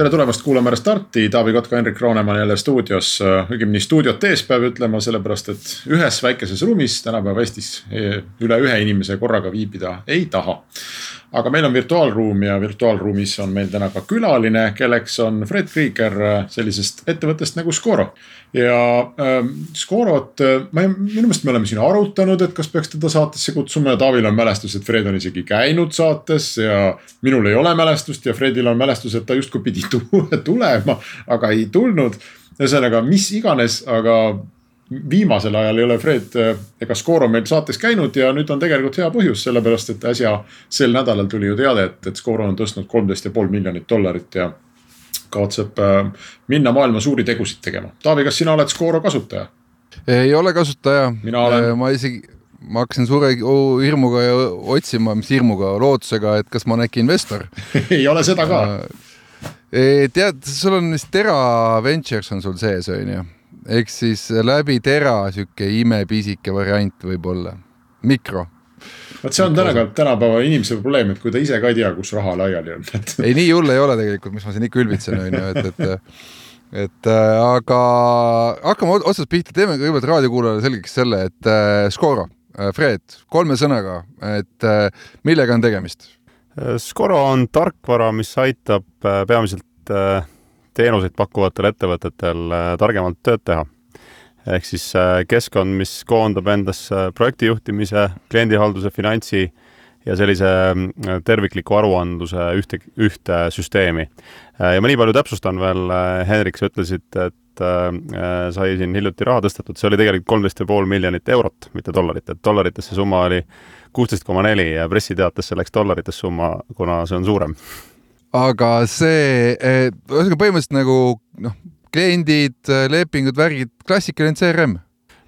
tere tulemast kuulama Restarti, Taavi Kotka, Henrik Roonemaa jälle stuudios, õigemini stuudiot ees peab ütlema, sellepärast et ühes väikeses ruumis tänapäeva Eestis eh, üle ühe inimese korraga viibida ei taha aga meil on virtuaalruum ja virtuaalruumis on meil täna ka külaline, kelleks on Fred Krieger äh, sellisest ettevõttest nagu Scoro. ja äh, Scorot, äh, ma ei, minu meelest me oleme siin arutanud, et kas peaks teda saatesse kutsuma ja Taavil on mälestus, et Fred on isegi käinud saates ja minul ei ole mälestust ja Fredil on mälestus, et ta justkui pidi tulema, aga ei tulnud. ühesõnaga, mis iganes, aga viimasel ajal ei ole Fred eh, ega Skoro meil saates käinud ja nüüd on tegelikult hea põhjus, sellepärast et äsja sel nädalal tuli ju teade, et, et Skoro on tõstnud kolmteist ja pool miljonit dollarit ja kavatseb eh, minna maailma suuri tegusid tegema. Taavi, kas sina oled Skoro kasutaja? ei ole kasutaja. Olen... Eh, ma isegi, ma hakkasin suure hirmuga otsima, mis hirmuga, lootusega, et kas ma olen äkki investor ei ole seda ka tead, sul on vist Tera Ventures on sul sees, on ju ehk siis läbi tera sihuke imepisike variant võib-olla, mikro. Vot see on tänapäeva, tänapäeva inimese probleem, et kui ta ise ka ei tea, kus raha laiali on ei, nii hull ei ole tegelikult, mis ma siin ikka ülbitsen, on ju, et, et, et äh, aga hakkame otsast pihta, teeme kõigepealt raadiokuulajale selgeks selle, et äh, Skoro äh,, Fred, kolme sõnaga, et äh, millega on tegemist? Skoro on tarkvara, mis aitab äh, peamiselt äh, teenuseid pakkuvatel ettevõtetel äh, targemalt tööd teha. ehk siis äh, keskkond, mis koondab endasse projektijuhtimise, kliendihalduse, finantsi ja sellise äh, tervikliku aruandluse ühte, ühte süsteemi. ja ma nii palju täpsustan veel, Henrik, sa ütlesid, et sai siin hiljuti raha tõstetud, see oli tegelikult kolmteist ja pool miljonit eurot, mitte dollarit, et dollarites see summa oli kuusteist koma neli ja pressiteatesse läks dollarites summa, kuna see on suurem aga see, ühesõnaga põhimõtteliselt nagu noh, kliendid, lepingud, värgid, klassikaline CRM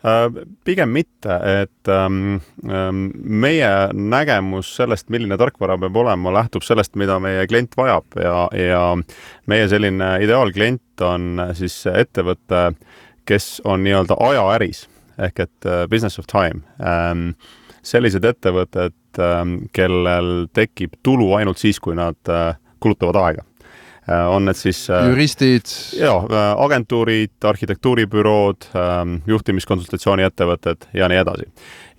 äh, pigem mitte, et ähm, ähm, meie nägemus sellest, milline tarkvara peab olema, lähtub sellest, mida meie klient vajab ja, ja meie selline ideaalklient on siis ettevõte, kes on nii-öelda ajaäris ehk et uh, business of time ähm,. sellised ettevõtted ähm,, kellel tekib tulu ainult siis, kui nad äh, kulutavad aega äh, on need siis äh, juristid? jaa, äh, agentuurid, arhitektuuribürood, ähm, juhtimiskonsultatsiooni ettevõtted ja nii edasi.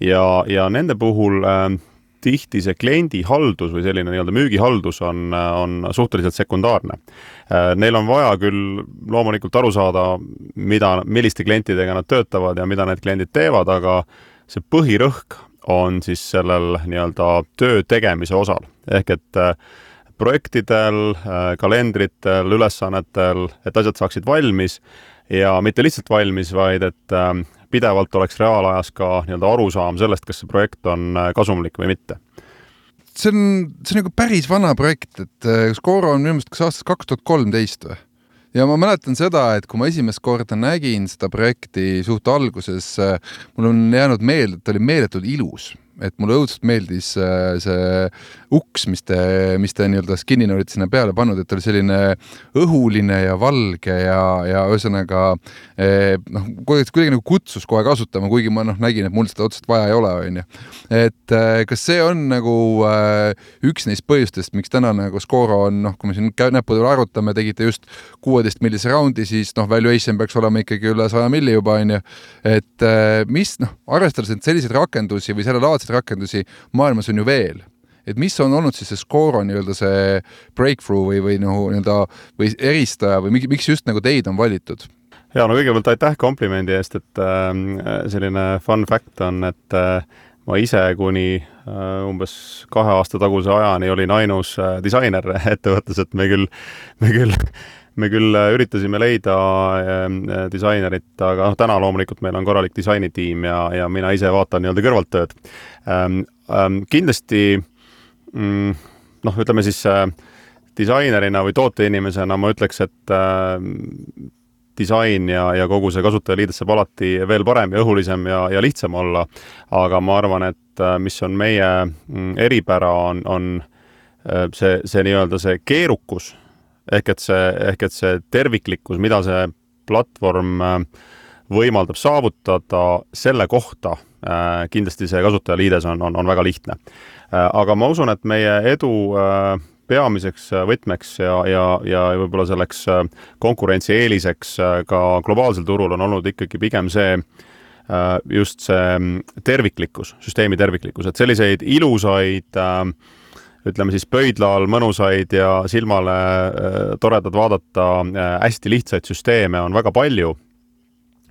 ja, ja nende puhul ähm, tihti see kliendihaldus või selline nii-öelda müügihaldus on, on suhteliselt sekundaarne. Neil on vaja küll loomulikult aru saada, mida, milliste klientidega nad töötavad ja mida need kliendid teevad, aga see põhirõhk on siis sellel nii-öelda töö tegemise osal. ehk et äh, projektidel, äh, kalendritel, ülesannetel, et asjad saaksid valmis ja mitte lihtsalt valmis, vaid et ähm, pidevalt oleks reaalajas ka nii-öelda arusaam sellest, kas see projekt on äh, kasumlik või mitte see on, see on nagu päris vana projekt, et äh, Scoro on minu meelest kas aastast kaks tuhat kolmteist või? ja ma mäletan seda, et kui ma esimest korda nägin seda projekti suht alguses, mul on jäänud meelde, et ta oli meeletult ilus et mulle õudselt meeldis äh, see uks, mis te, mis te nii-öelda skin'ina olite sinna peale pannud, et oli selline õhuline ja valge ja, ja ühesõnaga eh, noh, kuidagi nagu kutsus kohe kasutama, kuigi ma noh, nägin, et mul seda otseselt vaja ei ole, onju. et eh, kas see on nagu eh, üks neist põhjustest, miks täna nagu Scoro on noh, kui me siin näppudel arutame, tegite just kuueteist millise raundi, siis noh, valuation peaks olema ikkagi üle saja milli juba onju. et mis noh, arvestades, et selliseid rakendusi või sellelaadseid rakendusi maailmas on ju veel et mis on olnud siis see Scoro nii-öelda see breakthrough või, või nagu nii-öelda või eristaja või miks just nagu teid on valitud? ja no kõigepealt aitäh komplimendi eest, et äh, selline fun fact on, et äh, ma ise kuni äh, umbes kahe aasta taguse ajani olin ainus äh, disainer ettevõttes, et me küll, me küll me küll äh, üritasime leida äh, disainerit, aga noh, täna loomulikult meil on korralik disainitiim ja, ja mina ise vaatan nii-öelda kõrvalttööd ähm,. Ähm, kindlasti mm, noh, ütleme siis äh, disainerina või tooteinimesena ma ütleks, et disain ja, ja kogu see kasutajaliides saab alati veel parem ja õhulisem ja, ja lihtsam olla. aga ma arvan, et mis on meie mm, eripära, on, on see, see nii-öelda see keerukus ehk et see, ehk et see terviklikkus, mida see platvorm äh, võimaldab saavutada, selle kohta kindlasti see kasutajaliides on, on, on väga lihtne. aga ma usun, et meie edu peamiseks äh, võtmeks ja, ja, ja võib-olla selleks äh, konkurentsieeliseks äh, ka globaalsel turul on olnud ikkagi pigem see, just see mm, terviklikkus, süsteemi terviklikkus, et selliseid ilusaid ütleme siis pöidla all mõnusaid ja silmale toredad vaadata hästi lihtsaid süsteeme on väga palju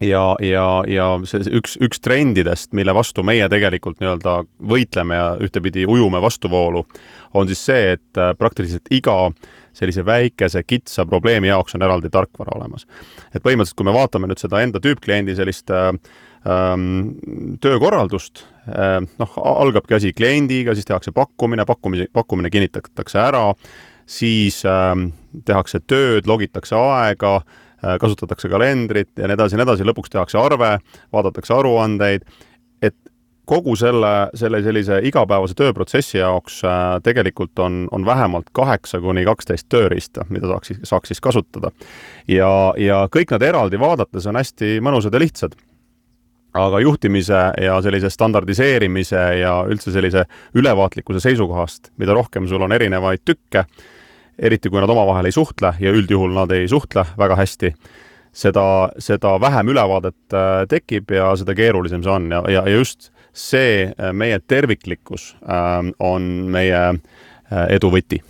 ja, ja, ja see üks, üks trendidest, mille vastu meie tegelikult nii-öelda võitleme ja ühtepidi ujume vastuvoolu, on siis see, et äh, praktiliselt iga sellise väikese kitsa probleemi jaoks on eraldi tarkvara olemas. et põhimõtteliselt, kui me vaatame nüüd seda enda tüüpkliendi sellist äh, ähm, töökorraldust äh,, noh, algabki asi kliendiga, siis tehakse pakkumine, pakkumise, pakkumine kinnitatakse ära, siis äh, tehakse tööd, logitakse aega äh,, kasutatakse kalendrit ja nii edasi ja nii edasi, lõpuks tehakse arve, vaadatakse aruandeid, et kogu selle, selle sellise igapäevase tööprotsessi jaoks tegelikult on, on vähemalt kaheksa kuni kaksteist tööriista, mida saaks siis, saaks siis kasutada. ja, ja kõik nad eraldi vaadates on hästi mõnusad ja lihtsad. Aga juhtimise ja sellise standardiseerimise ja üldse sellise ülevaatlikkuse seisukohast, mida rohkem sul on erinevaid tükke, eriti kui nad omavahel ei suhtle ja üldjuhul nad ei suhtle väga hästi seda, seda vähem ülevaadet äh, tekib ja seda keerulisem see on. Ja, ja, ja just see äh, meie terviklikkus ähm, on meie äh, edu võti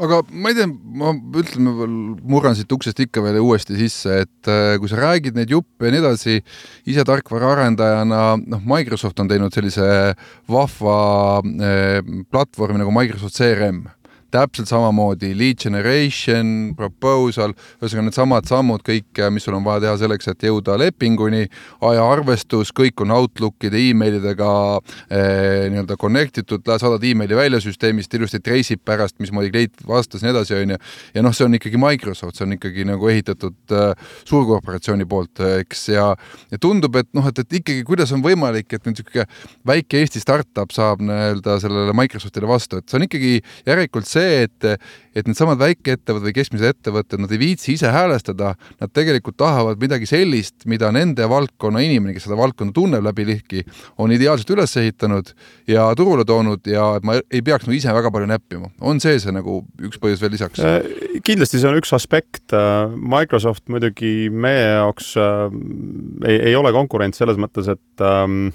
aga ma ei tea, ma ütlen, ma murran siit uksest ikka veel uuesti sisse, et äh, kui sa räägid neid juppe ja nii edasi, ise tarkvaraarendajana, noh, Microsoft on teinud sellise vahva eh, platvormi nagu Microsoft CRM täpselt samamoodi lead generation, proposal, ühesõnaga needsamad sammud kõik, mis sul on vaja teha selleks, et jõuda lepinguni, ajaarvestus, kõik on Outlookide emailidega eh, nii-öelda connect itud, saadad emaili välja süsteemist, ilusti trace ib pärast, mismoodi klient vastas, nii edasi, on ju. ja noh, see on ikkagi Microsoft, see on ikkagi nagu ehitatud äh, suurkorporatsiooni poolt, eks, ja ja tundub, et noh, et, et ikkagi, kuidas on võimalik, et niisugune väike Eesti startup saab nii-öelda sellele Microsoftile vastu, et see on ikkagi järelikult see, see, et, et needsamad väikeettevõtted või keskmised ettevõtted, nad ei viitsi ise häälestada, nad tegelikult tahavad midagi sellist, mida nende valdkonna inimene, kes seda valdkonda tunneb läbi lihki, on ideaalselt üles ehitanud ja turule toonud ja et ma ei peaks nagu ise väga palju näppima. on see see nagu üks põhjus veel lisaks? Äh, kindlasti see on üks aspekt. Äh, Microsoft muidugi meie jaoks äh, ei, ei ole konkurents selles mõttes, et ähm,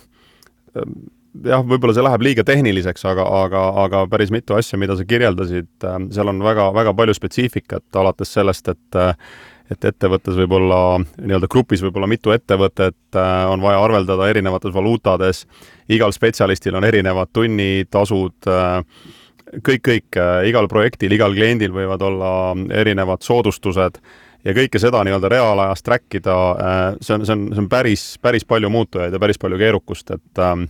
jah, võib-olla see läheb liiga tehniliseks, aga, aga, aga päris mitu asja, mida sa kirjeldasid, äh, seal on väga, väga palju spetsiifikat, alates sellest, et äh, et ettevõttes võib-olla, nii-öelda grupis võib-olla mitu ettevõtet, äh, on vaja arveldada erinevates valuutades, igal spetsialistil on erinevad tunnitasud, kõik, kõik, igal projektil, igal kliendil võivad olla erinevad soodustused ja kõike seda nii-öelda reaalajas track ida, see on, see on, see on päris, päris palju muutujaid ja päris palju keerukust, et Äh,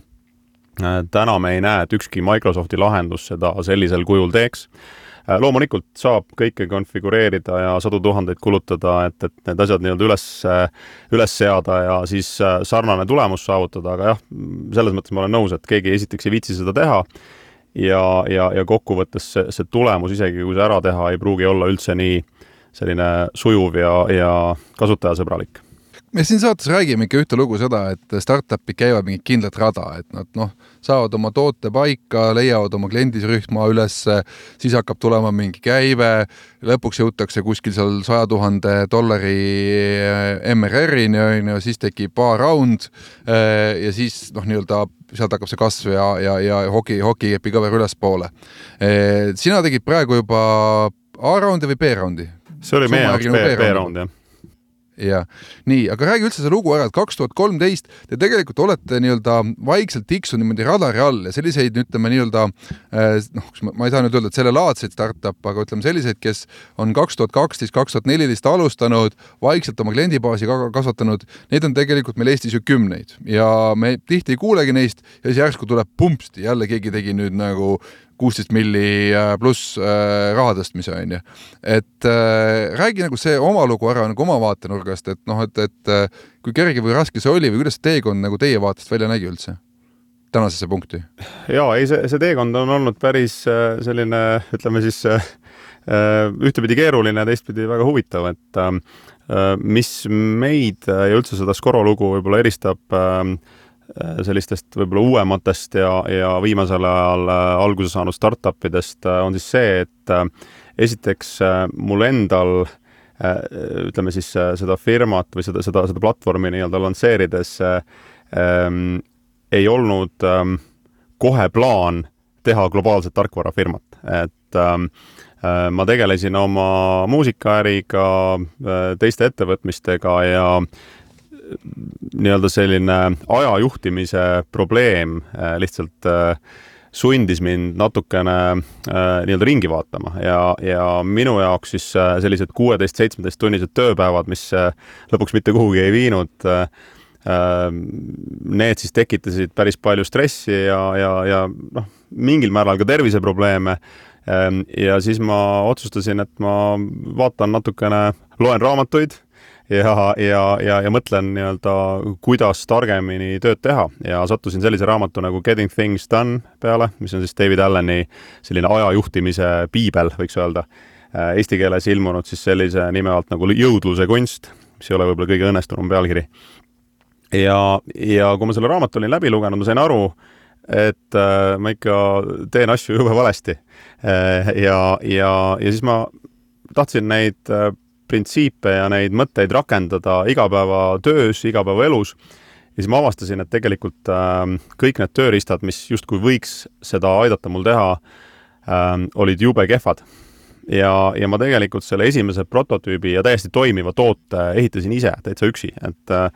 täna me ei näe, et ükski Microsofti lahendus seda sellisel kujul teeks. Äh, loomulikult saab kõike konfigureerida ja sadu tuhandeid kulutada, et, et need asjad nii-öelda üles, üles seada ja siis äh, sarnane tulemus saavutada, aga jah, selles mõttes ma olen nõus, et keegi esiteks ei viitsi seda teha ja, ja, ja kokkuvõttes see, see tulemus, isegi kui see ära teha, ei pruugi olla üldse nii selline sujuv ja, ja kasutajasõbralik me siin saates räägime ikka ühte lugu seda, et startup'id käivad mingit kindlat rada, et nad noh, saavad oma toote paika, leiavad oma kliendisrühma ülesse, siis hakkab tulema mingi käive, lõpuks jõutakse kuskil seal saja tuhande dollari eh, MRR-ini on ju, siis tekib A-round eh, ja siis noh, nii-öelda sealt hakkab see kasv ja, ja, ja hoki, hokikepi kõver ülespoole. Eh, sina tegid praegu juba A-raundi või B-raundi? see oli meie jaoks B-round, jah ja nii, aga räägi üldse see lugu ära, et kaks tuhat kolmteist te tegelikult olete nii-öelda vaikselt tiksunud niimoodi radari all ja selliseid, ütleme nii-öelda eh, noh, ma ei saa nüüd öelda, et sellelaadseid startup'e, aga ütleme selliseid, kes on kaks tuhat kaksteist, kaks tuhat neliteist alustanud, vaikselt oma kliendibaasi kasvatanud, neid on tegelikult meil Eestis ju kümneid ja me tihti ei kuulegi neist ja siis järsku tuleb pumpsti, jälle keegi tegi nüüd nagu kuusteist milli pluss raha tõstmise, on ju. et äh, räägi nagu see oma lugu ära nagu oma vaatenurgast, et noh, et, et kui kerge või raske see oli või kuidas see teekond nagu teie vaatest välja nägi üldse? tänasesse punkti? jaa, ei see, see teekond on olnud päris selline, ütleme siis ühtepidi keeruline ja teistpidi väga huvitav, et mis meid ja üldse seda Skoro lugu võib-olla eristab äh, Äh, sellistest võib-olla uuematest ja, ja viimasel ajal äh, alguse saanud startup idest äh, on siis see, et esiteks mul endal ütleme siis seda firmat või seda, seda, seda platvormi nii-öelda lansseerides ähm, ei olnud ähm, kohe plaan teha globaalset tarkvarafirmat, et ähm, ma tegelesin oma muusikaäriga, teiste ettevõtmistega ja nii-öelda selline aja juhtimise probleem äh, lihtsalt äh, sundis mind natukene äh, nii-öelda ringi vaatama ja, ja minu jaoks siis sellised kuueteist, seitsmeteist tunnised tööpäevad, mis lõpuks mitte kuhugi ei viinud, need siis tekitasid päris palju stressi ja, ja, ja noh, mingil määral ka terviseprobleeme ja siis ma otsustasin, et ma vaatan natukene, loen raamatuid ja, ja, ja, ja mõtlen nii-öelda, kuidas targemini tööd teha ja sattusin sellise raamatu nagu Getting Things Done peale, mis on siis David Alleni selline ajajuhtimise piibel, võiks öelda. Äh, eesti keeles ilmunud siis sellise nime alt nagu Jõudluse kunst, mis ei ole võib-olla kõige õnnestunum pealkiri. ja, ja kui ma selle raamatu olin läbi lugenud, ma sain aru, et äh, ma ikka teen asju jube valesti äh,. ja, ja, ja siis ma tahtsin neid printsiipe ja neid mõtteid rakendada igapäevatöös, igapäevaelus, ja siis ma avastasin, et tegelikult äh, kõik need tööriistad, mis justkui võiks seda aidata mul teha äh,, olid jube kehvad. ja, ja ma tegelikult selle esimese prototüübi ja täiesti toimiva toote ehitasin ise täitsa üksi, et äh,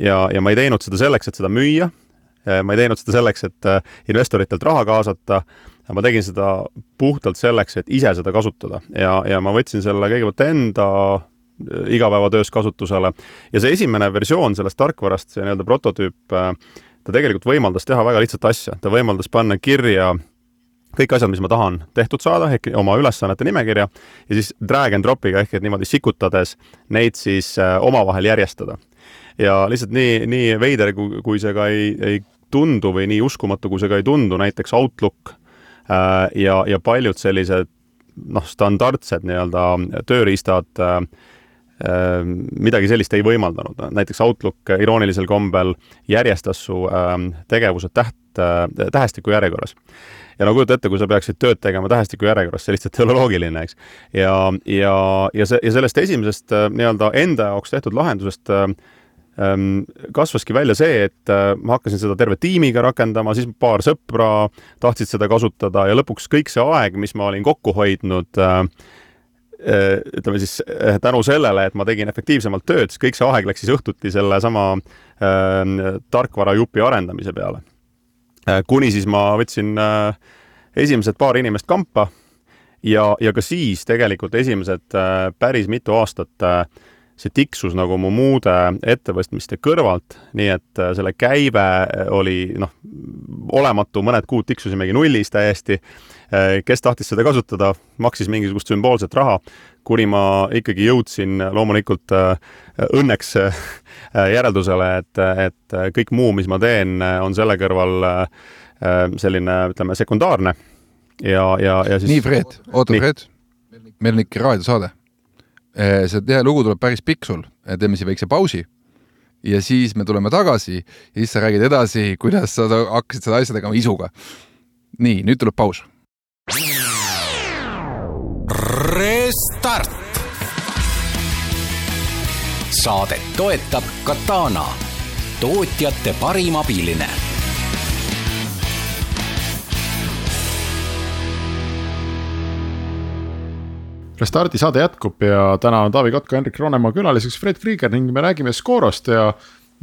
ja, ja ma ei teinud seda selleks, et seda müüa, äh, ma ei teinud seda selleks, et äh, investoritelt raha kaasata, ma tegin seda puhtalt selleks, et ise seda kasutada. Ja, ja ma võtsin selle kõigepealt enda äh, igapäevatöös kasutusele. Ja see esimene versioon sellest tarkvarast, see nii-öelda prototüüp, äh, ta tegelikult võimaldas teha väga lihtsat asja, ta võimaldas panna kirja kõik asjad, mis ma tahan tehtud saada, ehk oma ülesannete nimekirja ja siis drag and drop'iga ehk et niimoodi sikutades neid siis äh, omavahel järjestada. ja lihtsalt nii, nii veider, kui see ka ei, ei tundu või nii uskumatu, kui see ka ei tundu, näiteks Outlook ja, ja paljud sellised noh, standardsed nii-öelda tööriistad äh, äh, midagi sellist ei võimaldanud, näiteks Outlook iroonilisel kombel järjestas su tegevused täht, tähestiku järjekorras. ja no kujuta ette, kui sa peaksid tööd tegema tähestiku järjekorras, see lihtsalt ei ole loogiline, eks. ja, ja, ja see, ja sellest esimesest nii-öelda enda jaoks tehtud lahendusest äh, kasvaski välja see, et äh, ma hakkasin seda terve tiimiga rakendama, siis paar sõpra tahtsid seda kasutada ja lõpuks kõik see aeg, mis ma olin kokku hoidnud, äh, äh, ütleme siis tänu sellele, et ma tegin efektiivsemalt tööd, siis kõik see aeg läks siis õhtuti sellesama äh, tarkvarajupi arendamise peale. Kuni siis ma võtsin esimesed paar inimest kampa ja, ja ka siis tegelikult esimesed päris mitu aastat äh, see tiksus nagu mu muude ettevõtmiste kõrvalt, nii et äh, selle käive äh, oli noh, olematu, mõned kuud tiksusimegi nullis täiesti. Äh, kes tahtis seda kasutada, maksis mingisugust sümboolset raha, kuni ma ikkagi jõudsin loomulikult õnneks järeldusele, et, et kõik muu, mis ma teen, on selle kõrval selline, ütleme, sekundaarne. ja, ja, ja siis nii, Fred, oota, Fred, meil on ikka raadiosaade see tihe lugu tuleb päris pikk sul, eh, teeme siin väikse pausi ja siis me tuleme tagasi ja siis sa räägid edasi, kuidas sa hakkasid seda asja tegema isuga. nii, nüüd tuleb paus. Restart. saadet toetab Katana, tootjate parim abiline Restardi saade jätkub ja täna on Taavi Kotka, Hendrik Roonemaa külaliseks Fred Krieger ning me räägime Scorost ja.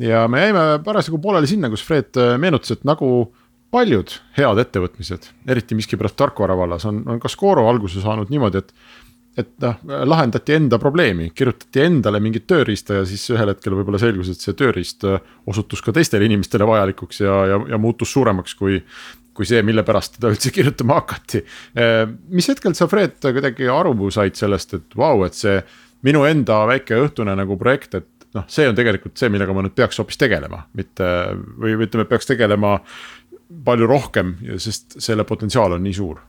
ja me jäime parasjagu pooleli sinna, kus Fred äh, meenutas, et nagu paljud head ettevõtmised, eriti miskipärast tarkvara vallas on, on ka Scoro alguse saanud niimoodi, et. et noh, lahendati enda probleemi, kirjutati endale mingit tööriista ja siis ühel hetkel võib-olla selgus, et see tööriist äh, osutus ka teistele inimestele vajalikuks ja, ja, ja muutus suuremaks kui kui see, mille pärast teda üldse kirjutama hakati. mis hetkel sa, Fred, kuidagi aru said sellest, et vau wow,, et see minu enda väike õhtune nagu projekt, et noh, see on tegelikult see, millega ma nüüd peaks hoopis tegelema, mitte või ütleme, peaks tegelema palju rohkem, sest selle potentsiaal on nii suur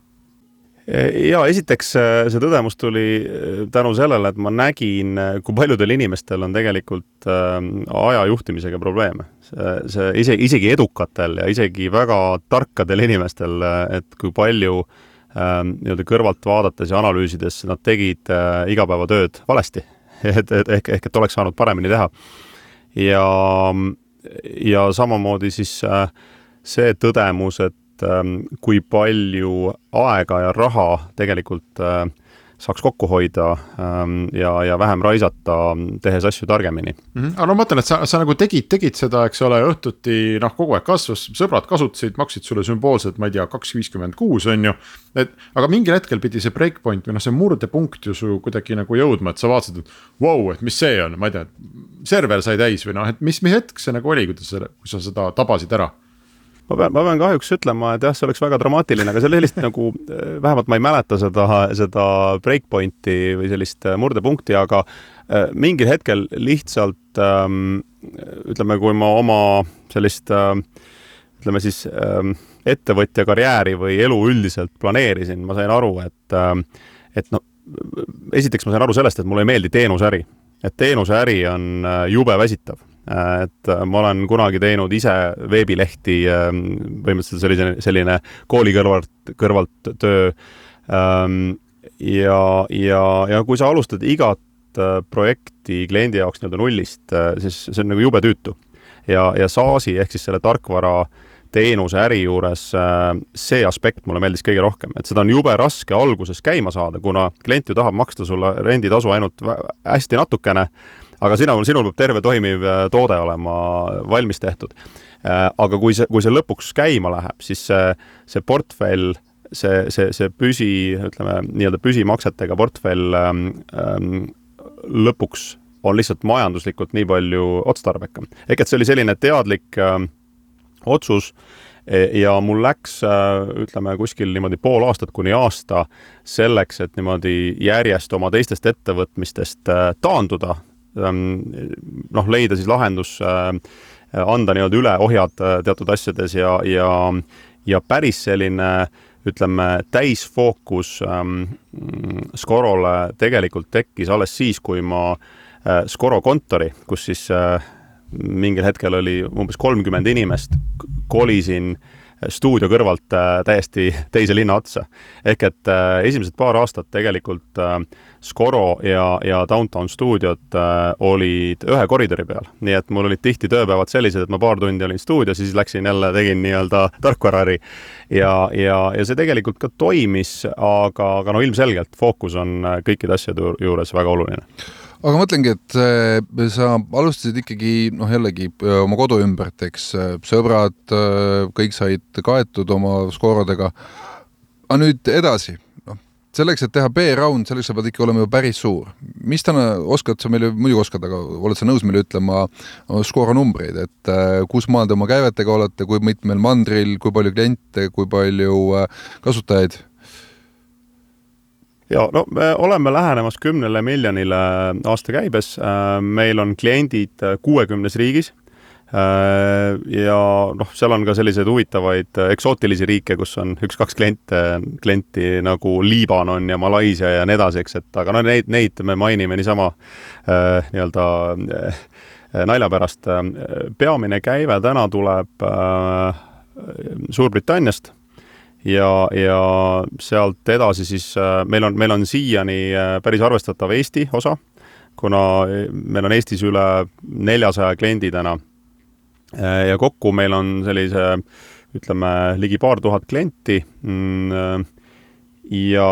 ja esiteks see tõdemus tuli äh, tänu sellele, et ma nägin, äh, kui paljudel inimestel on tegelikult äh, aja juhtimisega probleeme. see, see isegi, isegi edukatel ja isegi väga tarkadel inimestel, et kui palju nii-öelda kõrvalt vaadates ja analüüsides nad tegid igapäevatööd valesti. et, et ehk, ehk et oleks saanud paremini teha. ja, ja samamoodi siis see tõdemus, et Ähm, kui palju aega ja raha tegelikult äh, saaks kokku hoida ähm, ja, ja vähem raisata, tehes asju targemini mm. -hmm. aga no ma mõtlen, et sa, sa nagu tegid, tegid seda, eks ole, õhtuti noh, kogu aeg kasvas, sõbrad kasutasid, maksid sulle sümboolselt, ma ei tea, kaks viiskümmend kuus on ju. et aga mingil hetkel pidi see breakpoint või noh, see murdepunkt ju su kuidagi nagu jõudma, et sa vaatasid, et vau wow,, et mis see on, ma ei tea, server sai täis või noh, et mis, mis hetk see nagu oli, kuidas sa, kui sa seda tabasid ära ma pean, ma pean kahjuks ütlema, et jah, see oleks väga dramaatiline, aga sellist nagu, vähemalt ma ei mäleta seda, seda breakpointi või sellist eh, murdepunkti, aga äh, mingil hetkel lihtsalt ähm, ütleme, kui ma oma sellist äh, ütleme siis äh, ettevõtja karjääri või elu üldiselt planeerisin, ma sain aru, et äh,, et noh, esiteks ma sain aru sellest, et mulle ei meeldi teenusäri. et teenusäri on jube väsitav Äh, et äh, ma olen kunagi teinud ise veebilehti, ähm, põhimõtteliselt selline, selline kooli kõrvalt, kõrvalt töö. Ähm, ja, ja, ja kui sa alustad igat äh, projekti kliendi jaoks nii-öelda nullist, siis see on nagu jube tüütu. ja, ja SaaS-i ehk siis selle tarkvara teenuse äri juures see aspekt mulle meeldis kõige rohkem, et seda on jube raske alguses käima saada, kuna klient ju tahab maksta sulle renditasu ainult hästi natukene aga sinul, sinul peab terve toimiv äh, toode olema valmis tehtud. Äh, aga kui see, kui see lõpuks käima läheb, siis see, see portfell, see, see, see püsi, ütleme nii-öelda püsimaksetega portfell ähm, ähm, lõpuks on lihtsalt majanduslikult nii palju otstarbekam. ehk et see oli selline teadlik äh, otsus e, ja mul läks, äh, ütleme, kuskil niimoodi pool aastat kuni aasta selleks, et niimoodi järjest oma teistest ettevõtmistest taanduda, Ähm, noh, leida siis lahendus, äh, anda nii-öelda üle ohjad äh, teatud asjades ja, ja, ja päris selline ütleme, täisfookus ähm, Scorole tegelikult tekkis alles siis, kui ma äh, Scoro kontori, kus siis mingil hetkel oli umbes kolmkümmend inimest, kolisin stuudio kõrvalt täiesti teise linna otsa. ehk et esimesed paar aastat tegelikult äh, Scoro ja, ja Downtown stuudiod olid ühe koridori peal, nii et mul olid tihti tööpäevad sellised, et ma paar tundi olin stuudios ja siis läksin jälle, tegin nii-öelda tarkvaraäri. ja, ja, ja see tegelikult ka toimis, aga, aga no ilmselgelt fookus on kõikide asjade juures väga oluline aga mõtlengi, et äh, sa alustasid ikkagi noh, jällegi äh, oma kodu ümbert, eks, äh, sõbrad, kõik said kaetud oma skoorodega. aga nüüd edasi, selleks, et teha B-round, selleks sa pead ikka olema ju päris suur. mis täna, oskad sa meile, muidugi oskad, aga oled sa nõus meile ütlema skoora numbreid, et kus maal te oma käivetega olete, kui mitmel mandril, kui palju kliente, kui palju kasutajaid? ja no me oleme lähenemas kümnele miljonile aastakäibes, äh, meil on kliendid kuuekümnes riigis äh, ja noh, seal on ka selliseid huvitavaid eksootilisi riike, kus on üks-kaks kliente, klienti nagu Liibanon ja Malaisia ja nii edasi, eks, et aga no neid, neid me mainime niisama äh, nii-öelda äh, nalja pärast. peamine käive täna tuleb äh, Suurbritanniast ja, ja sealt edasi siis äh, meil on, meil on siiani äh, päris arvestatav Eesti osa, kuna äh, meil on Eestis üle neljasaja kliendi täna. Ja kokku meil on sellise ütleme, ligi paar tuhat klienti mm, ja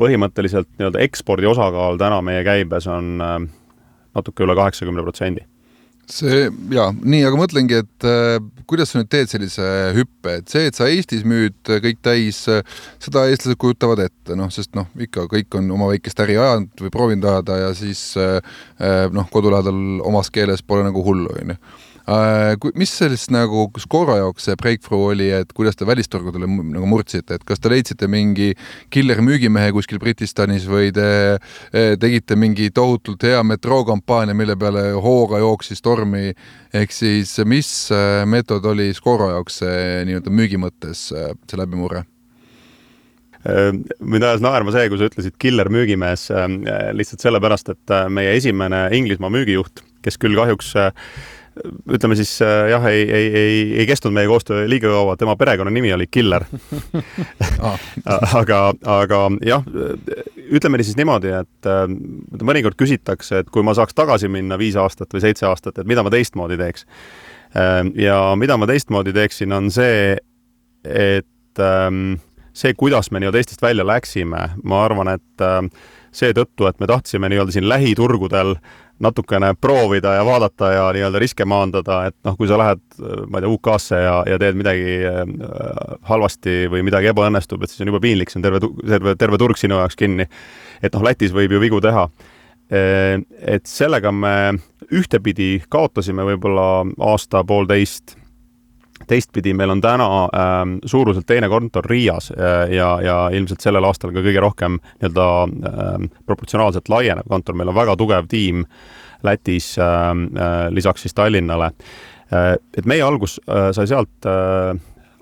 põhimõtteliselt nii-öelda ekspordi osakaal täna meie käibes on natuke üle kaheksakümne protsendi see jaa, nii, aga mõtlengi, et äh, kuidas sa nüüd teed sellise hüppe, et see, et sa Eestis müüd kõik täis, seda eestlased kujutavad ette, noh, sest noh, ikka kõik on oma väikest äri ajanud või proovinud ajada ja siis äh, äh noh, kodu lähedal omas keeles pole nagu hullu, onju. Mis sellist nagu Scoro jaoks see breakthrough oli, et kuidas te välisturgudele nagu murdsite, et kas te leidsite mingi killer müügimehe kuskil Britistanis või te tegite mingi tohutult hea metrookampaania, mille peale hooga jooksis tormi, ehk siis mis meetod oli Scoro jaoks nii-öelda müügi mõttes see läbimurre? Äh, mind ajas naerma see, kui sa ütlesid killer müügimees äh, lihtsalt sellepärast, et äh, meie esimene Inglismaa müügijuht, kes küll kahjuks ütleme siis jah, ei, ei, ei, ei kestnud meie koostöö liiga kaua, tema perekonnanimi oli Killer aga, aga jah, ütleme siis niimoodi, et mõnikord küsitakse, et kui ma saaks tagasi minna viis aastat või seitse aastat, et mida ma teistmoodi teeks. ja mida ma teistmoodi teeksin, on see, et ähm, see, kuidas me nii-öelda Eestist välja läksime, ma arvan, et äh, seetõttu, et me tahtsime nii-öelda siin lähiturgudel natukene proovida ja vaadata ja nii-öelda riske maandada, et noh, kui sa lähed, ma ei tea, UK-sse ja, ja teed midagi äh, halvasti või midagi ebaõnnestub, et siis on juba piinlik, see on terve, terve, terve turg sinu jaoks kinni. et noh, Lätis võib ju vigu teha. Äh, et sellega me ühtepidi kaotasime võib-olla aasta-poolteist teistpidi meil on täna ähm, suuruselt teine kontor Riias äh, ja, ja ilmselt sellel aastal ka kõige rohkem nii-öelda ähm, proportsionaalselt laienev kontor, meil on väga tugev tiim Lätis ähm, äh, lisaks siis Tallinnale äh,. et meie algus äh, sai sealt äh,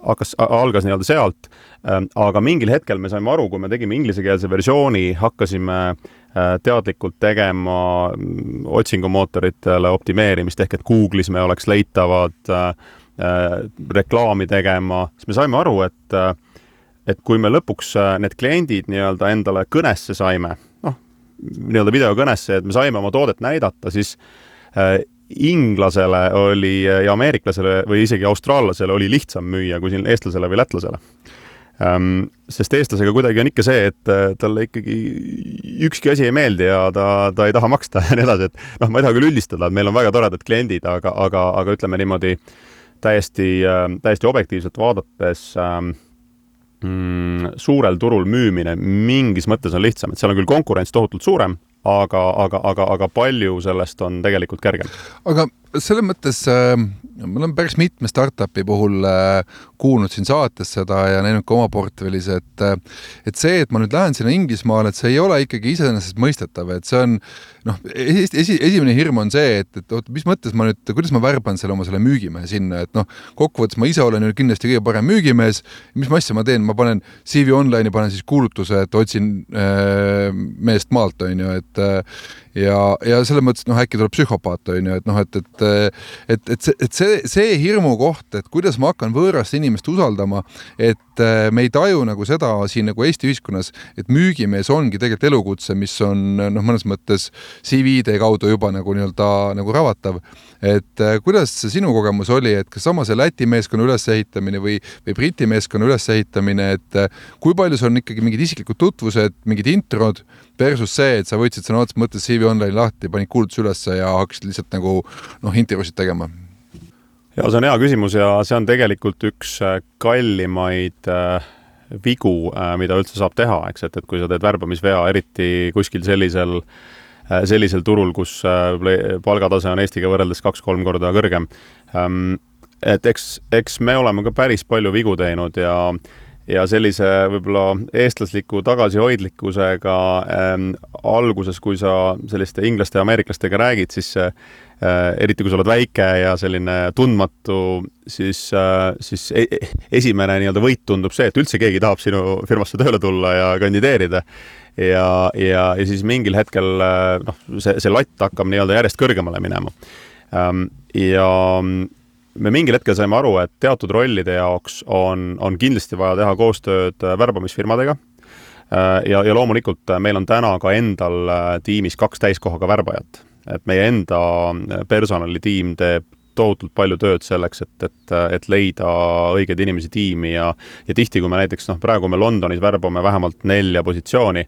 hakkas, algas nii-öelda sealt äh,, aga mingil hetkel me saime aru, kui me tegime inglisekeelse versiooni, hakkasime äh, teadlikult tegema mm, otsingumootoritele optimeerimist ehk et Google'is me oleks leitavad äh, Äh, reklaami tegema, siis me saime aru, et äh, et kui me lõpuks äh, need kliendid nii-öelda endale kõnesse saime, noh, nii-öelda videokõnesse, et me saime oma toodet näidata, siis äh, inglasele oli ja ameeriklasele või isegi austraallasele oli lihtsam müüa kui siin eestlasele või lätlasele ähm,. sest eestlasega kuidagi on ikka see, et talle ikkagi ükski asi ei meeldi ja ta, ta ei taha maksta ja nii edasi, et noh, ma ei taha küll üldistada, et meil on väga toredad kliendid, aga, aga, aga ütleme niimoodi äh, täiesti, äh, täiesti objektiivselt vaadates ähm, mm, suurel turul müümine mingis mõttes on lihtsam, et seal on küll konkurents tohutult suurem, aga, aga, aga, aga palju sellest on tegelikult kergem. aga selles mõttes äh, ma olen päris mitme startup'i puhul äh, kuulnud siin saates seda ja näinud ka oma portfellis, et äh, et see, et ma nüüd lähen sinna Inglismaale, et see ei ole ikkagi iseenesestmõistetav, et see on noh, esi, esi, esimene hirm on see, et, et oot, mis mõttes ma nüüd, kuidas ma värban selle oma selle müügimehe sinna, et noh, kokkuvõttes ma ise olen ju kindlasti kõige parem müügimees, mis asja ma teen, ma panen CV Online'i, panen siis kuulutuse, et otsin äh, meest maalt, on ju, et ja, ja selles mõttes, et noh, äkki tuleb psühhopaat, on ju, et noh, et, et et, et see, et see, see hirmu koht, et kuidas ma hakkan võõrast inimest usaldama, et äh, me ei taju nagu seda siin nagu Eesti ühiskonnas, et müügimees ongi tegelikult elukutse, mis on noh, mõnes mõttes CV-de kaudu juba nagu nii-öelda nagu ravatav. et äh, kuidas see sinu kogemus oli, et kas sama see Läti meeskonna ülesehitamine või, või Briti meeskonna ülesehitamine, et äh, kui palju sul on ikkagi mingid isiklikud tutvused, mingid introd versus see, et sa võtsid sõna otseses mõttes CV Online lahti, panid kuulutuse ülesse ja hakkasid lihtsalt nagu noh, intervjuusid tegema? ja see on hea küsimus ja see on tegelikult üks äh, kallimaid äh, vigu äh,, mida üldse saab teha, eks, et, et kui sa teed värbamisvea, eriti kuskil sellisel äh,, sellisel turul, kus äh, palgatase on Eestiga võrreldes kaks-kolm korda kõrgem ähm,. et eks, eks me oleme ka päris palju vigu teinud ja ja sellise võib-olla eestlasliku tagasihoidlikkusega ähm, alguses, kui sa selliste inglaste ja ameeriklastega räägid, siis eriti kui sa oled väike ja selline tundmatu, siis äh,, siis e esimene nii-öelda võit tundub see, et üldse keegi tahab sinu firmasse tööle tulla ja kandideerida. ja, ja, ja siis mingil hetkel äh, noh, see, see latt hakkab nii-öelda järjest kõrgemale minema ähm,. ja me mingil hetkel saime aru, et teatud rollide jaoks on, on kindlasti vaja teha koostööd äh, värbamisfirmadega. Äh, ja, ja loomulikult äh, meil on täna ka endal tiimis kaks täiskohaga värbajat, et meie enda personalitiim teeb tohutult palju tööd selleks, et, et, et leida õigeid inimesi tiimi ja, ja tihti, kui me näiteks noh, praegu me Londonis värbame vähemalt nelja positsiooni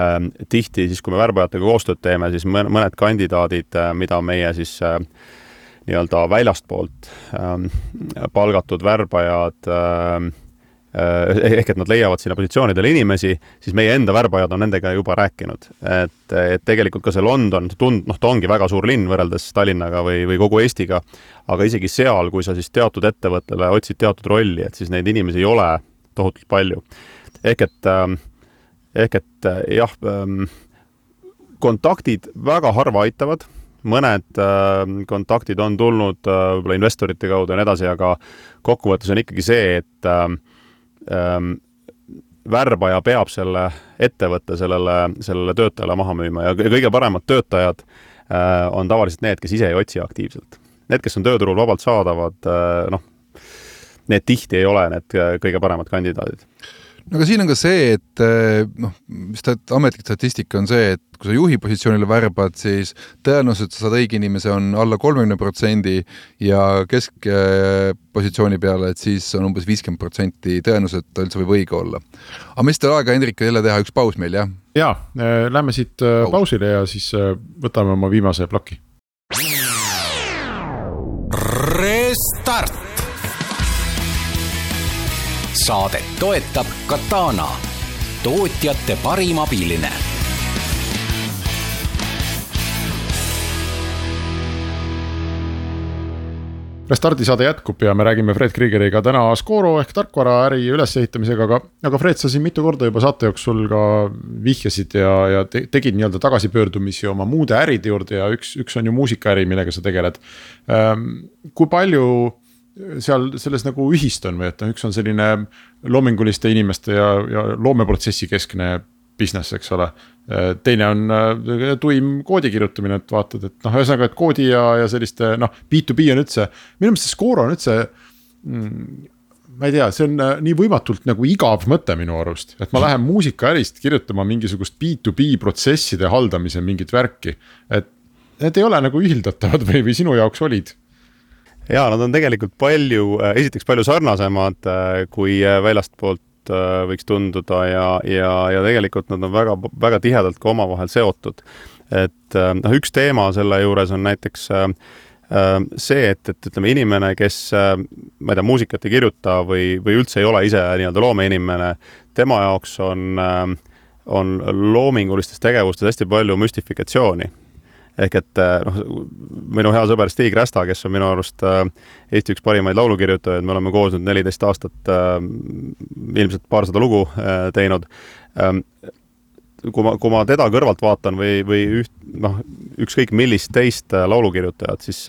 ähm,. tihti siis, kui me värbajatega koostööd teeme, siis mõned kandidaadid, mida meie siis äh, nii-öelda väljastpoolt ähm, palgatud värbajad ähm, ehk et nad leiavad sinna positsioonidele inimesi, siis meie enda värbajad on nendega juba rääkinud. et, et tegelikult ka see London, tund-, noh, ta ongi väga suur linn võrreldes Tallinnaga või, või kogu Eestiga, aga isegi seal, kui sa siis teatud ettevõttele otsid teatud rolli, et siis neid inimesi ei ole tohutult palju. ehk et, ehk et jah, kontaktid väga harva aitavad mõned äh, kontaktid on tulnud äh, võib-olla investorite kaudu ja nii edasi, aga kokkuvõttes on ikkagi see, et äh, äh, värbaja peab selle ettevõtte sellele, sellele töötajale maha müüma ja kõige paremad töötajad äh, on tavaliselt need, kes ise ei otsi aktiivselt. Need, kes on tööturul vabalt saadavad äh,, noh, need tihti ei ole need äh, kõige paremad kandidaadid no aga siin on ka see, et eh, noh, stat-, ametlik statistika on see, et kui sa juhi positsioonile värbad, siis tõenäosus, et sa saad õige inimese, on alla kolmekümne protsendi ja keskpositsiooni peale, et siis on umbes viiskümmend protsenti tõenäosus, et ta üldse võib õige olla. aga mis teil aega, Hendrik, jälle teha üks paus meil, jah? jaa, äh, lähme siit äh, pausile ja siis võtame oma viimase ploki. Restart saadet toetab Katana, tootjate parim abiline Restardi saade jätkub ja me räägime Fred Kriegeriga täna Scoro ehk tarkvaraäri ülesehitamisega, aga, aga Fred, sa siin mitu korda juba saate jooksul ka vihjasid ja, ja te, tegid nii-öelda tagasipöördumisi oma muude äride juurde ja üks, üks on ju muusikaäri, millega sa tegeled ähm,. kui palju seal selles nagu ühist on või et noh, üks on selline loominguliste inimeste ja, ja loomeprotsessi keskne business, eks ole. teine on äh, tuim koodi kirjutamine, et vaatad, et noh, ühesõnaga, et koodi ja, ja selliste noh, B2B on üldse, minu meelest see Scoro on üldse mm, ma ei tea, see on äh, nii võimatult nagu igav mõte minu arust, et ma lähen muusikaärist kirjutama mingisugust B2B protsesside haldamise mingit värki. et need ei ole nagu ühildatavad või, või sinu jaoks olid jaa, nad on tegelikult palju, äh, esiteks palju sarnasemad, äh, kui äh, väljastpoolt võiks tunduda ja, ja, ja tegelikult nad on väga, väga tihedalt ka omavahel seotud. et noh, üks teema selle juures on näiteks see, et, et ütleme, inimene, kes ma ei tea, muusikat ei kirjuta või, või üldse ei ole ise nii-öelda loomeinimene, tema jaoks on, on loomingulistes tegevustes hästi palju müstifikatsiooni ehk et äh, noh, minu hea sõber Stig Rästa, kes on minu arust äh, Eesti üks parimaid laulukirjutajaid, me oleme koos nüüd neliteist aastat äh, ilmselt paarsada lugu teinud. Ähm, kui ma, kui ma teda kõrvalt vaatan või, või üht, noh, ükskõik millist teist laulukirjutajat, siis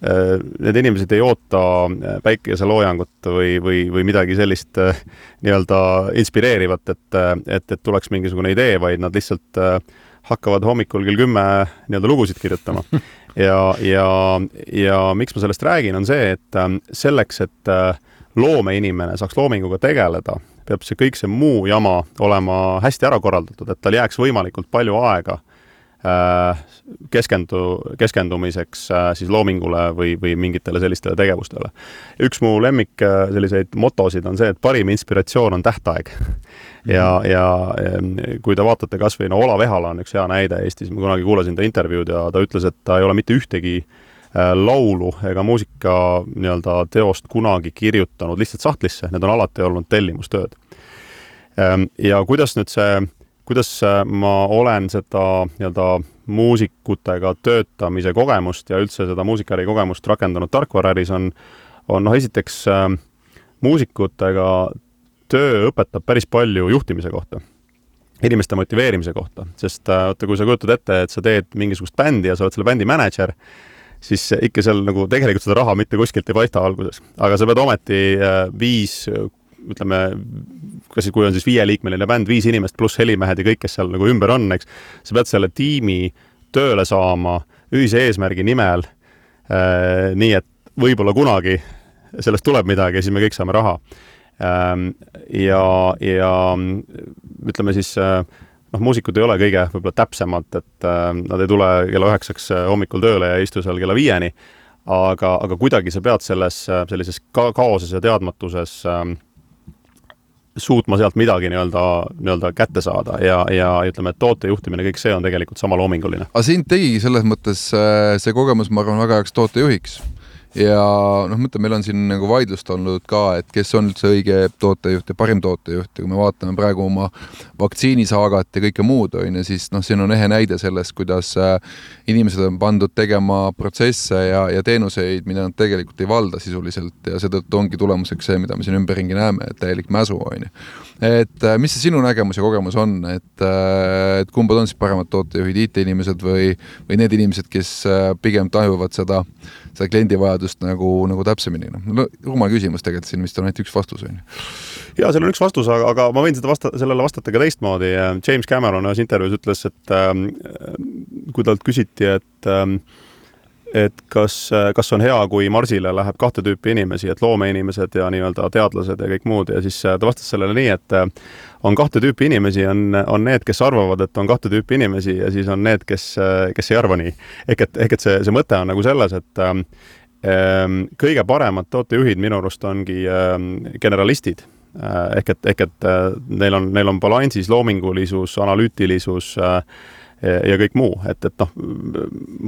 need inimesed ei oota päikeseloojangut või, või, või midagi sellist nii-öelda inspireerivat, et, et, et tuleks mingisugune idee, vaid nad lihtsalt äh, hakkavad hommikul kell kümme nii-öelda lugusid kirjutama. ja, ja, ja miks ma sellest räägin, on see, et ähm, selleks, et äh, loomeinimene saaks loominguga tegeleda, peab see kõik see muu jama olema hästi ära korraldatud, et tal jääks võimalikult palju aega äh, keskendu, keskendumiseks äh, siis loomingule või, või mingitele sellistele tegevustele. üks mu lemmik selliseid motosid on see, et parim inspiratsioon on tähtaeg ja, ja kui te vaatate kas või no Olav Ehala on üks hea näide Eestis, ma kunagi kuulasin ta intervjuud ja ta ütles, et ta ei ole mitte ühtegi äh, laulu ega muusika nii-öelda teost kunagi kirjutanud lihtsalt sahtlisse, need on alati olnud tellimustööd. ja kuidas nüüd see, kuidas äh, ma olen seda nii-öelda muusikutega töötamise kogemust ja üldse seda muusikaäri kogemust rakendanud tarkvaraäris on, on noh, esiteks muusikutega töö õpetab päris palju juhtimise kohta inimeste motiveerimise kohta, sest äh, vaata, kui sa kujutad ette, et sa teed mingisugust bändi ja sa oled selle bändi mänedžer, siis ikka seal nagu tegelikult seda raha mitte kuskilt ei paista alguses, aga sa pead ometi äh, viis, ütleme, kas siis, kui on siis viieliikmeline bänd, viis inimest pluss helimehed ja kõik, kes seal nagu ümber on, eks, sa pead selle tiimi tööle saama ühise eesmärgi nimel äh,, nii et võib-olla kunagi sellest tuleb midagi ja siis me kõik saame raha ja, ja ütleme siis äh, noh, muusikud ei ole kõige võib-olla täpsemad, et äh, nad ei tule kella üheksaks äh, hommikul tööle ja ei istu seal kella viieni, aga, aga kuidagi sa pead selles sellises ka kaoses ja teadmatuses ähm, suutma sealt midagi nii-öelda, nii-öelda kätte saada ja, ja ütleme, et toote juhtimine, kõik see on tegelikult sama loominguline. aga sind tegigi selles mõttes see kogemus, ma arvan, väga heaks tootejuhiks ja noh, ma ütlen, meil on siin nagu vaidlust olnud ka, et kes on üldse õige tootejuht ja parim tootejuht. Ja kui me vaatame praegu oma vaktsiinisaagat ja kõike muud, on ju, siis noh, siin on ehe näide sellest, kuidas äh, inimesed on pandud tegema protsesse ja, ja teenuseid, mida nad tegelikult ei valda sisuliselt ja seetõttu ongi tulemuseks see, mida me siin ümberringi näeme, et täielik mäsu, on ju. et äh, mis see sinu nägemus ja kogemus on, et, äh, et kumbad on siis paremad tootejuhid, IT-inimesed või, või need inimesed, kes pigem tajuvad seda seda kliendi vajadust nagu, nagu täpsemini, noh, no rumal küsimus tegelikult, siin vist on ainult üks vastus, on ju. Jaa, seal on üks vastus, aga, aga ma võin seda vasta-, sellele vastata ka teistmoodi, James Cameron ühes intervjuus ütles, et äh, kui talt küsiti, et äh, et kas, kas on hea, kui Marsile läheb kahte tüüpi inimesi, et loomeinimesed ja nii-öelda teadlased ja kõik muud ja siis ta vastas sellele nii, et on kahte tüüpi inimesi, on, on need, kes arvavad, et on kahte tüüpi inimesi ja siis on need, kes, kes ei arva nii. ehk et, ehk et see, see mõte on nagu selles, et ähm, kõige paremad tootejuhid minu arust ongi ähm, generalistid äh, ehk et, ehk et äh, neil on, neil on balansis loomingulisus, analüütilisus äh, ja kõik muu, et, et noh,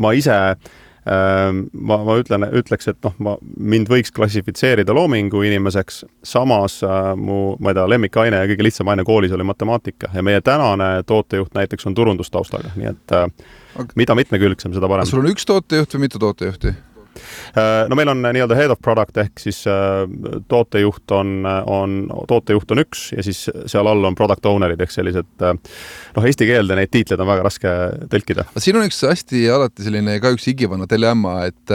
ma ise äh, ma, ma ütlen, ütleks, et noh, ma, mind võiks klassifitseerida loomingu inimeseks, samas äh, mu, ma ei tea, lemmikaine ja kõige lihtsam aine koolis oli matemaatika ja meie tänane tootejuht näiteks on turundustaustaga, nii et äh, mida mitmekülgsem, seda parem. sul on üks tootejuht või mitu tootejuhti? Äh, no meil on nii-öelda head of product ehk siis äh, tootejuht on, on, tootejuht on üks ja siis seal all on product owner'id ehk sellised äh, noh, eesti keelde neid tiitleid on väga raske tõlkida. siin on üks hästi alati selline ka üks igivana dilemma, et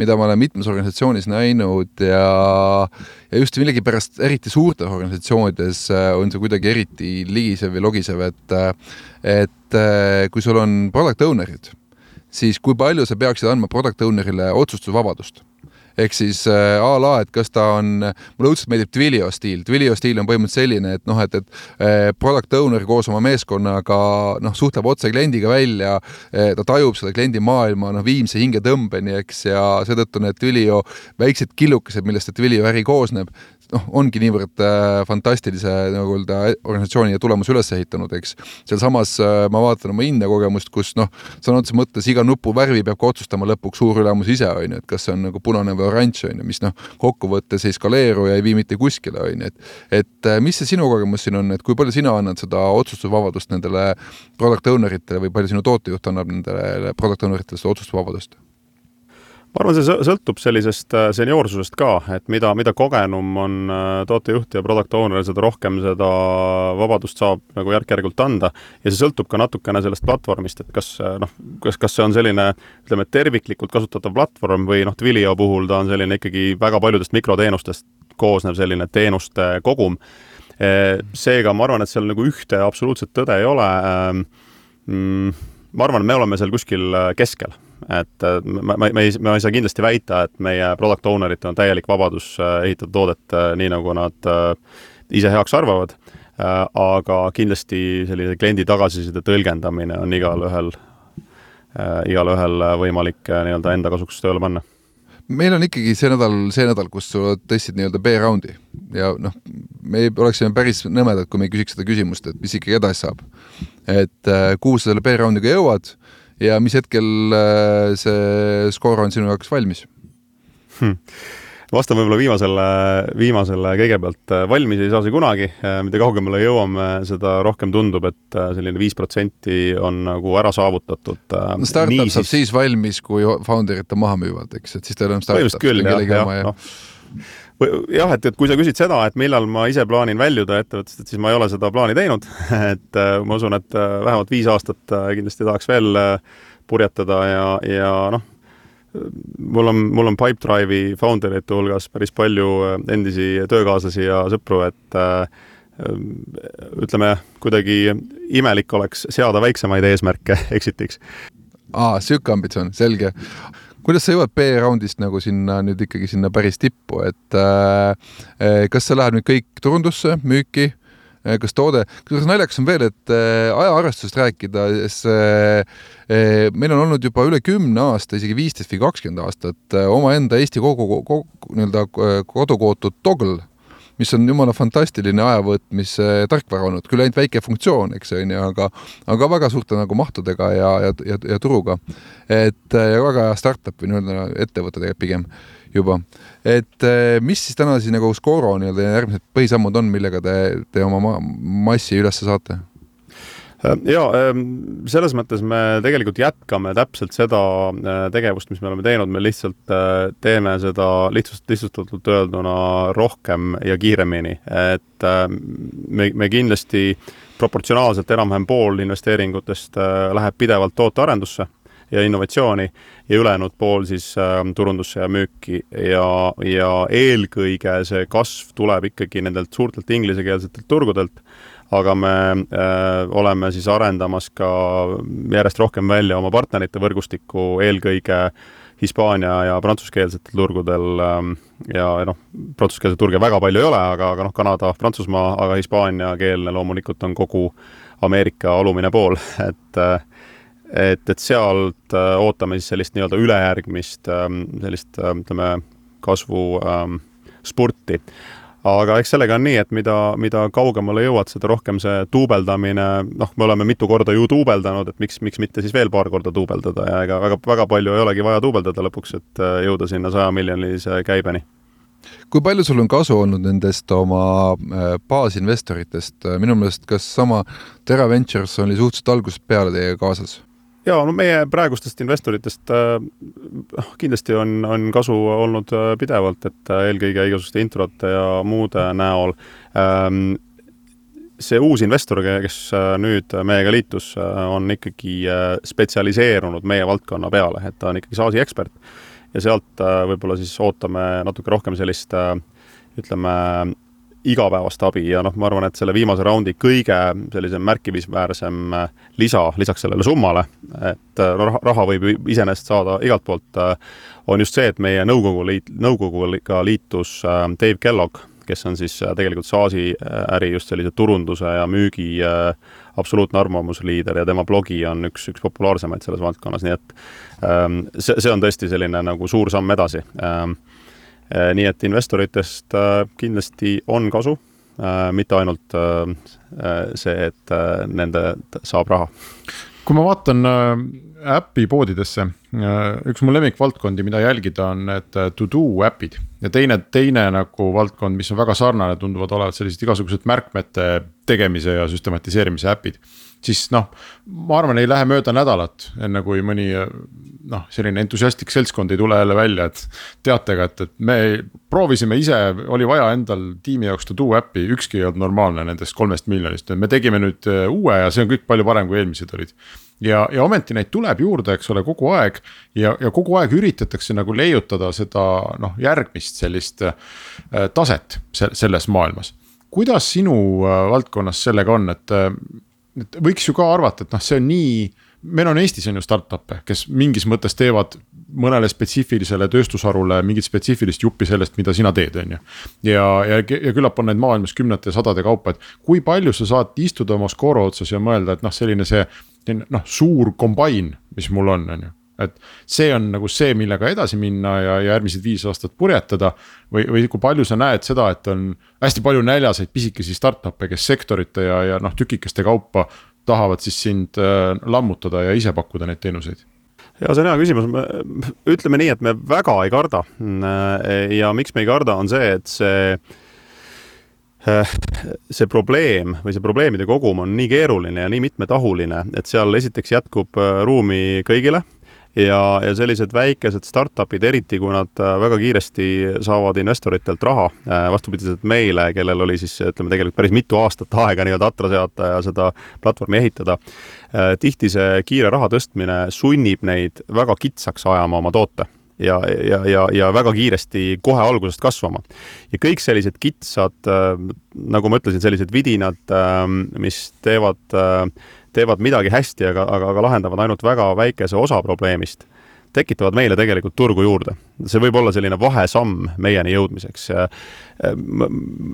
mida ma olen mitmes organisatsioonis näinud ja ja just millegipärast eriti suurtes organisatsioonides on see kuidagi eriti ligisev ja logisev, et et kui sul on product owner'id siis kui palju sa peaksid andma product owner'ile otsustusvabadust? Ehk siis äh, a la, et kas ta on, mulle õudselt meeldib Twilio stiil, Twilio stiil on põhimõtteliselt selline, et noh, et, et äh, product owner koos oma meeskonnaga noh, suhtleb otse kliendiga välja äh,, ta tajub seda kliendi maailma noh, viimse hingetõmbeni, eks, ja seetõttu need Twilio väiksed killukesed, millest see Twilio äri koosneb, noh, ongi niivõrd äh, fantastilise nagu öelda organisatsiooni ja tulemuse üles ehitanud, eks. sealsamas äh, ma vaatan oma India kogemust, kus noh, sõna otseses mõttes iga nupu värvi peab ka otsustama lõpuks suur ülemus ise, on ju, et kas see on nagu punane või oranž, on ju, mis noh, kokkuvõttes ei skaleeru ja ei vii mitte kuskile, on ju, et et äh, mis see sinu kogemus siin on, et kui palju sina annad seda otsustusvabadust nendele product owner itele või palju sinu tootejuht annab nendele product owner itele seda otsustusvabadust? Ma arvan, see sõltub sellisest äh, seniorsusest ka, et mida, mida kogenum on äh, tootejuht ja product owner, seda rohkem seda vabadust saab nagu järk-järgult anda. ja see sõltub ka natukene sellest platvormist, et kas äh, noh, kas, kas see on selline ütleme, terviklikult kasutatav platvorm või noh, Twilio puhul ta on selline ikkagi väga paljudest mikroteenustest koosnev selline teenuste kogum. seega ma arvan, et seal nagu ühte absoluutset tõde ei ole. Ähm, mm, ma arvan, et me oleme seal kuskil keskel et ma, ma, me ei, ma ei saa kindlasti väita, et meie product owner itel on täielik vabadus äh, ehitada toodet äh, nii, nagu nad äh, ise heaks arvavad, aga kindlasti sellise kliendi tagasiside tõlgendamine on igalühel, igalühel võimalik nii-öelda enda kasuks tööle panna. Meil on ikkagi see nädal, see nädal, kus sa tõstsid nii-öelda B-raundi ja noh, me oleksime päris nõmedad, kui me ei küsiks seda küsimust, et mis ikkagi edasi saab. et kuhu sa selle B-raundiga jõuad ja mis hetkel äh, see skoor on sinu jaoks valmis hm.? vastan võib-olla viimasele, viimasele kõigepealt, äh, valmis ei saa see kunagi, äh, mida kaugemale jõuame, seda rohkem tundub, et selline viis protsenti on nagu ära saavutatud. no startup Nii saab siis... siis valmis, kui founder'id ta maha müüvad, eks, et siis ta enam startup. põhimõtteliselt küll, jah, jah, ja... noh jah, et, et kui sa küsid seda, et millal ma ise plaanin väljuda ettevõttest, et siis ma ei ole seda plaani teinud et äh, ma usun, et äh, vähemalt viis aastat äh, kindlasti tahaks veel purjetada ja, ja noh, mul on, mul on Pipedrive'i founder ite hulgas päris palju endisi töökaaslasi ja sõpru, et ütleme, kuidagi imelik oleks seada väiksemaid eesmärke exit'iks. aa, sihuke ambitsioon, selge kuidas sa jõuad B-raundist nagu sinna nüüd ikkagi sinna päris tippu, et äh, äh kas see läheb nüüd kõik turundusse, müüki äh,, kas toode, kusjuures naljakas on veel, et äh, ajaarvestusest rääkides äh, äh, meil on olnud juba üle kümne aasta, isegi viisteist või kakskümmend aastat omaenda Eesti kogu, kogu, nii-öelda kodukootud Toggle mis on jumala fantastiline ajavõtmise tarkvara olnud, küll ainult väike funktsioon, eks on ju, aga aga väga suurte nagu mahtudega ja, ja, ja, ja turuga. et ja väga hea startup või nii-öelda ettevõte tegelikult pigem juba. et mis siis täna siis nagu Scoro nii-öelda järgmised põhisammud on, millega te, te oma ma massi üles saate? Äh, ja ähm, selles mõttes me tegelikult jätkame täpselt seda äh, tegevust, mis me oleme teinud, me lihtsalt äh, teeme seda lihtsust, lihtsustatult öelduna rohkem ja kiiremini, et me, me kindlasti proportsionaalselt enam-vähem pool investeeringutest läheb pidevalt tootearendusse ja innovatsiooni ja ülejäänud pool siis äh, turundusse ja müüki. Ja, ja eelkõige see kasv tuleb ikkagi nendelt suurtelt inglisekeelsetelt turgudelt aga me äh, oleme siis arendamas ka järjest rohkem välja oma partnerite võrgustikku, eelkõige Hispaania ja prantsuskeelsetel turgudel ähm, ja noh, prantsuskeelseid turge väga palju ei ole, aga, aga noh, Kanada, Prantsusmaa, aga hispaaniakeelne loomulikult on kogu Ameerika alumine pool, et äh, et, et sealt äh, ootame siis sellist nii-öelda ülejärgmist ähm, sellist ütleme, kasvu ähm, spurti aga eks sellega on nii, et mida, mida kaugemale jõuad, seda rohkem see duubeldamine, noh, me oleme mitu korda ju duubeldanud, et miks, miks mitte siis veel paar korda duubeldada ja ega väga, väga palju ei olegi vaja duubeldada lõpuks, et äh, jõuda sinna saja miljonilise käibeni kui palju sul on kasu olnud nendest oma äh, baasinvestoritest, minu meelest kas sama Terra Ventures oli suhteliselt algusest peale teiega kaasas? Ja no meie praegustest investoritest äh, äh,, kindlasti on, on kasu olnud äh, pidevalt, et äh, eelkõige igasuguste introte ja muude näol ähm,. see uus investor, kes äh, nüüd meiega liitus, on ikkagi spetsialiseerunud meie valdkonna peale, et ta on ikkagi SaaS-i ekspert ja sealt võib-olla siis ootame natuke rohkem sellist ütleme, igapäevast abi ja noh, ma arvan, et selle viimase raundi kõige sellisem märkimisväärsem äh, lisa lisaks sellele summale, et äh, raha võib iseenesest saada igalt poolt, äh, on just see, et meie nõukogu liit, nõukoguga liitus Dave Kellogg, kes on siis tegelikult SaaS-i äri just sellise turunduse ja müügi absoluutne arvamusliider ja tema blogi on üks, üks populaarsemaid selles valdkonnas, nii et ähm, see, see on tõesti selline nagu suur samm edasi ähm, Äh, nii et investoritest äh, kindlasti on kasu, äh, mitte ainult see, et nende saab raha. kui ma vaatan äpipoodidesse, üks mu lemmikvaldkondi, mida jälgida, on need to do äpid ja teine, teine nagu valdkond, mis on väga sarnane, tunduvad olevat sellised igasugused märkmete tegemise ja süstematiseerimise äpid siis noh, ma arvan, ei lähe mööda nädalat, enne kui mõni noh, selline entusiastlik seltskond ei tule jälle välja, et teatega, et, et me proovisime ise, oli vaja endal tiimi jaoks to do äppi, ükski ei olnud normaalne nendest kolmest miljonist, me tegime nüüd äh, uue ja see on kõik palju parem, kui eelmised olid. Ja, ja ometi neid tuleb juurde, eks ole, kogu aeg. Ja, ja kogu aeg üritatakse nagu leiutada seda noh, järgmist sellist äh, taset selles maailmas. kuidas sinu äh, valdkonnas sellega on, et äh, et võiks ju ka arvata, et noh, see on nii, meil on Eestis on ju startup'e, kes mingis mõttes teevad mõnele spetsiifilisele tööstusharule mingit spetsiifilist juppi sellest, mida sina teed, on ju. ja, ja, ja küllap on neid maailmas kümnete ja sadade kaupa, et kui palju sa saad istuda oma skooro otsas ja mõelda, et noh, selline see. noh, suur kombain, mis mul on, on ju et see on nagu see, millega edasi minna ja, ja järgmised viis aastat purjetada. või, või kui palju sa näed seda, et on hästi palju näljaseid pisikesi startup'e, kes sektorite ja, ja noh, tükikeste kaupa tahavad siis sind äh, lammutada ja ise pakkuda neid teenuseid ja see on hea küsimus, ütleme nii, et me väga ei karda. ja miks me ei karda, on see, et see äh, see probleem või see probleemide kogum on nii keeruline ja nii mitmetahuline, et seal esiteks jätkub äh, ruumi kõigile ja, ja sellised väikesed startup'id, eriti kui nad äh, väga kiiresti saavad investoritelt raha, äh, vastupidiselt meile, kellel oli siis ütleme tegelikult päris mitu aastat aega nii-öelda atra seada ja seda platvormi ehitada, äh, tihti see kiire raha tõstmine sunnib neid väga kitsaks ajama oma toote ja, ja, ja, ja väga kiiresti kohe algusest kasvama. ja kõik sellised kitsad, nagu ma ütlesin, sellised vidinad, mis teevad teevad midagi hästi, aga, aga, aga lahendavad ainult väga väikese osa probleemist. Tekitavad meile tegelikult turgu juurde. see võib olla selline vahesamm meieni jõudmiseks.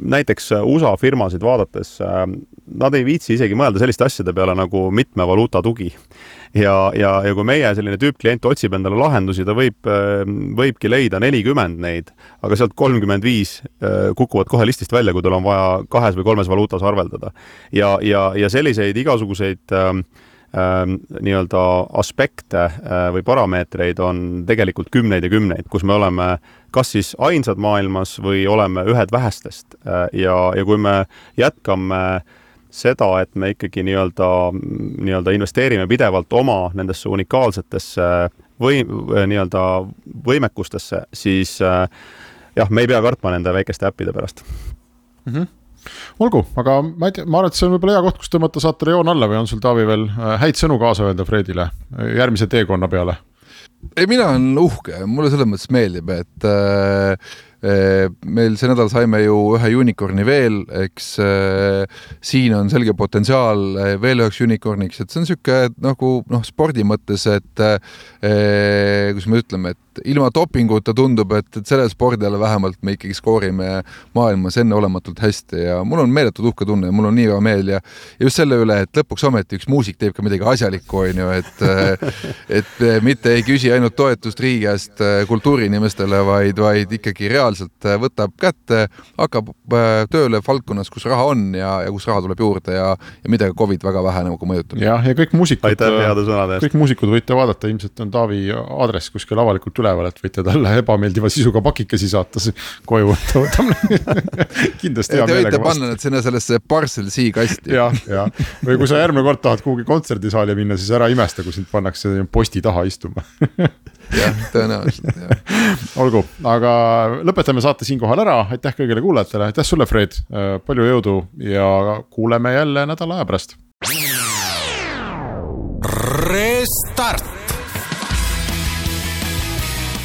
näiteks USA firmasid vaadates, nad ei viitsi isegi mõelda selliste asjade peale nagu mitme valuuta tugi ja, ja, ja kui meie selline tüüppklient otsib endale lahendusi, ta võib, võibki leida nelikümmend neid, aga sealt kolmkümmend viis äh, kukuvad kohe listist välja, kui tal on vaja kahes või kolmes valuutas arveldada. ja, ja, ja selliseid igasuguseid äh, äh, nii-öelda aspekte äh, või parameetreid on tegelikult kümneid ja kümneid, kus me oleme kas siis ainsad maailmas või oleme ühed vähestest äh, ja, ja kui me jätkame seda, et me ikkagi nii-öelda, nii-öelda investeerime pidevalt oma nendesse unikaalsetesse või nii-öelda võimekustesse, siis äh, jah, me ei pea kartma nende väikeste äppide pärast mm. -hmm olgu, aga ma ei tea, ma arvan, et see on võib-olla hea koht, kus tõmmata saatele joon alla või on sul, Taavi, veel äh, häid sõnu kaasa öelda Fredile äh, järgmise teekonna peale? ei, mina olen uhke, mulle selles mõttes meeldib, et äh, meil see nädal saime ju ühe unicorn'i veel, eks siin on selge potentsiaal veel üheks unicorn'iks, et see on niisugune nagu noh, spordi mõttes, et kuidas me ütleme, et et ilma dopinguta tundub, et, et sellel spordialal vähemalt me ikkagi skoorime maailmas enneolematult hästi ja mul on meeletult uhke tunne ja mul on nii hea meel ja, ja just selle üle, et lõpuks ometi üks muusik teeb ka midagi asjalikku, on ju, et et mitte ei küsi ainult toetust riigi käest kultuuriinimestele, vaid, vaid ikkagi reaalselt võtab kätte, hakkab tööle valdkonnas, kus raha on ja, ja kus raha tuleb juurde ja, ja mida Covid väga vähe nagu mõjutab. jah, ja kõik muusikud, kõik muusikud võite vaadata, ilmselt on Taavi aadress kuskil avalikult üle üleval, et võite talle ebameeldiva sisuga pakikesi saata koju, et ta võtab kindlasti hea meelega vastu. Te võite panna need sinna sellesse parcel C kasti. jah, ja või kui sa järgmine kord tahad kuhugi kontserdisaali minna, siis ära imesta, kui sind pannakse posti taha istuma jah, tõenäoliselt jah. olgu, aga lõpetame saate siinkohal ära, aitäh kõigile kuulajatele, aitäh sulle, Fred, palju jõudu ja kuuleme jälle nädala aja pärast. Restart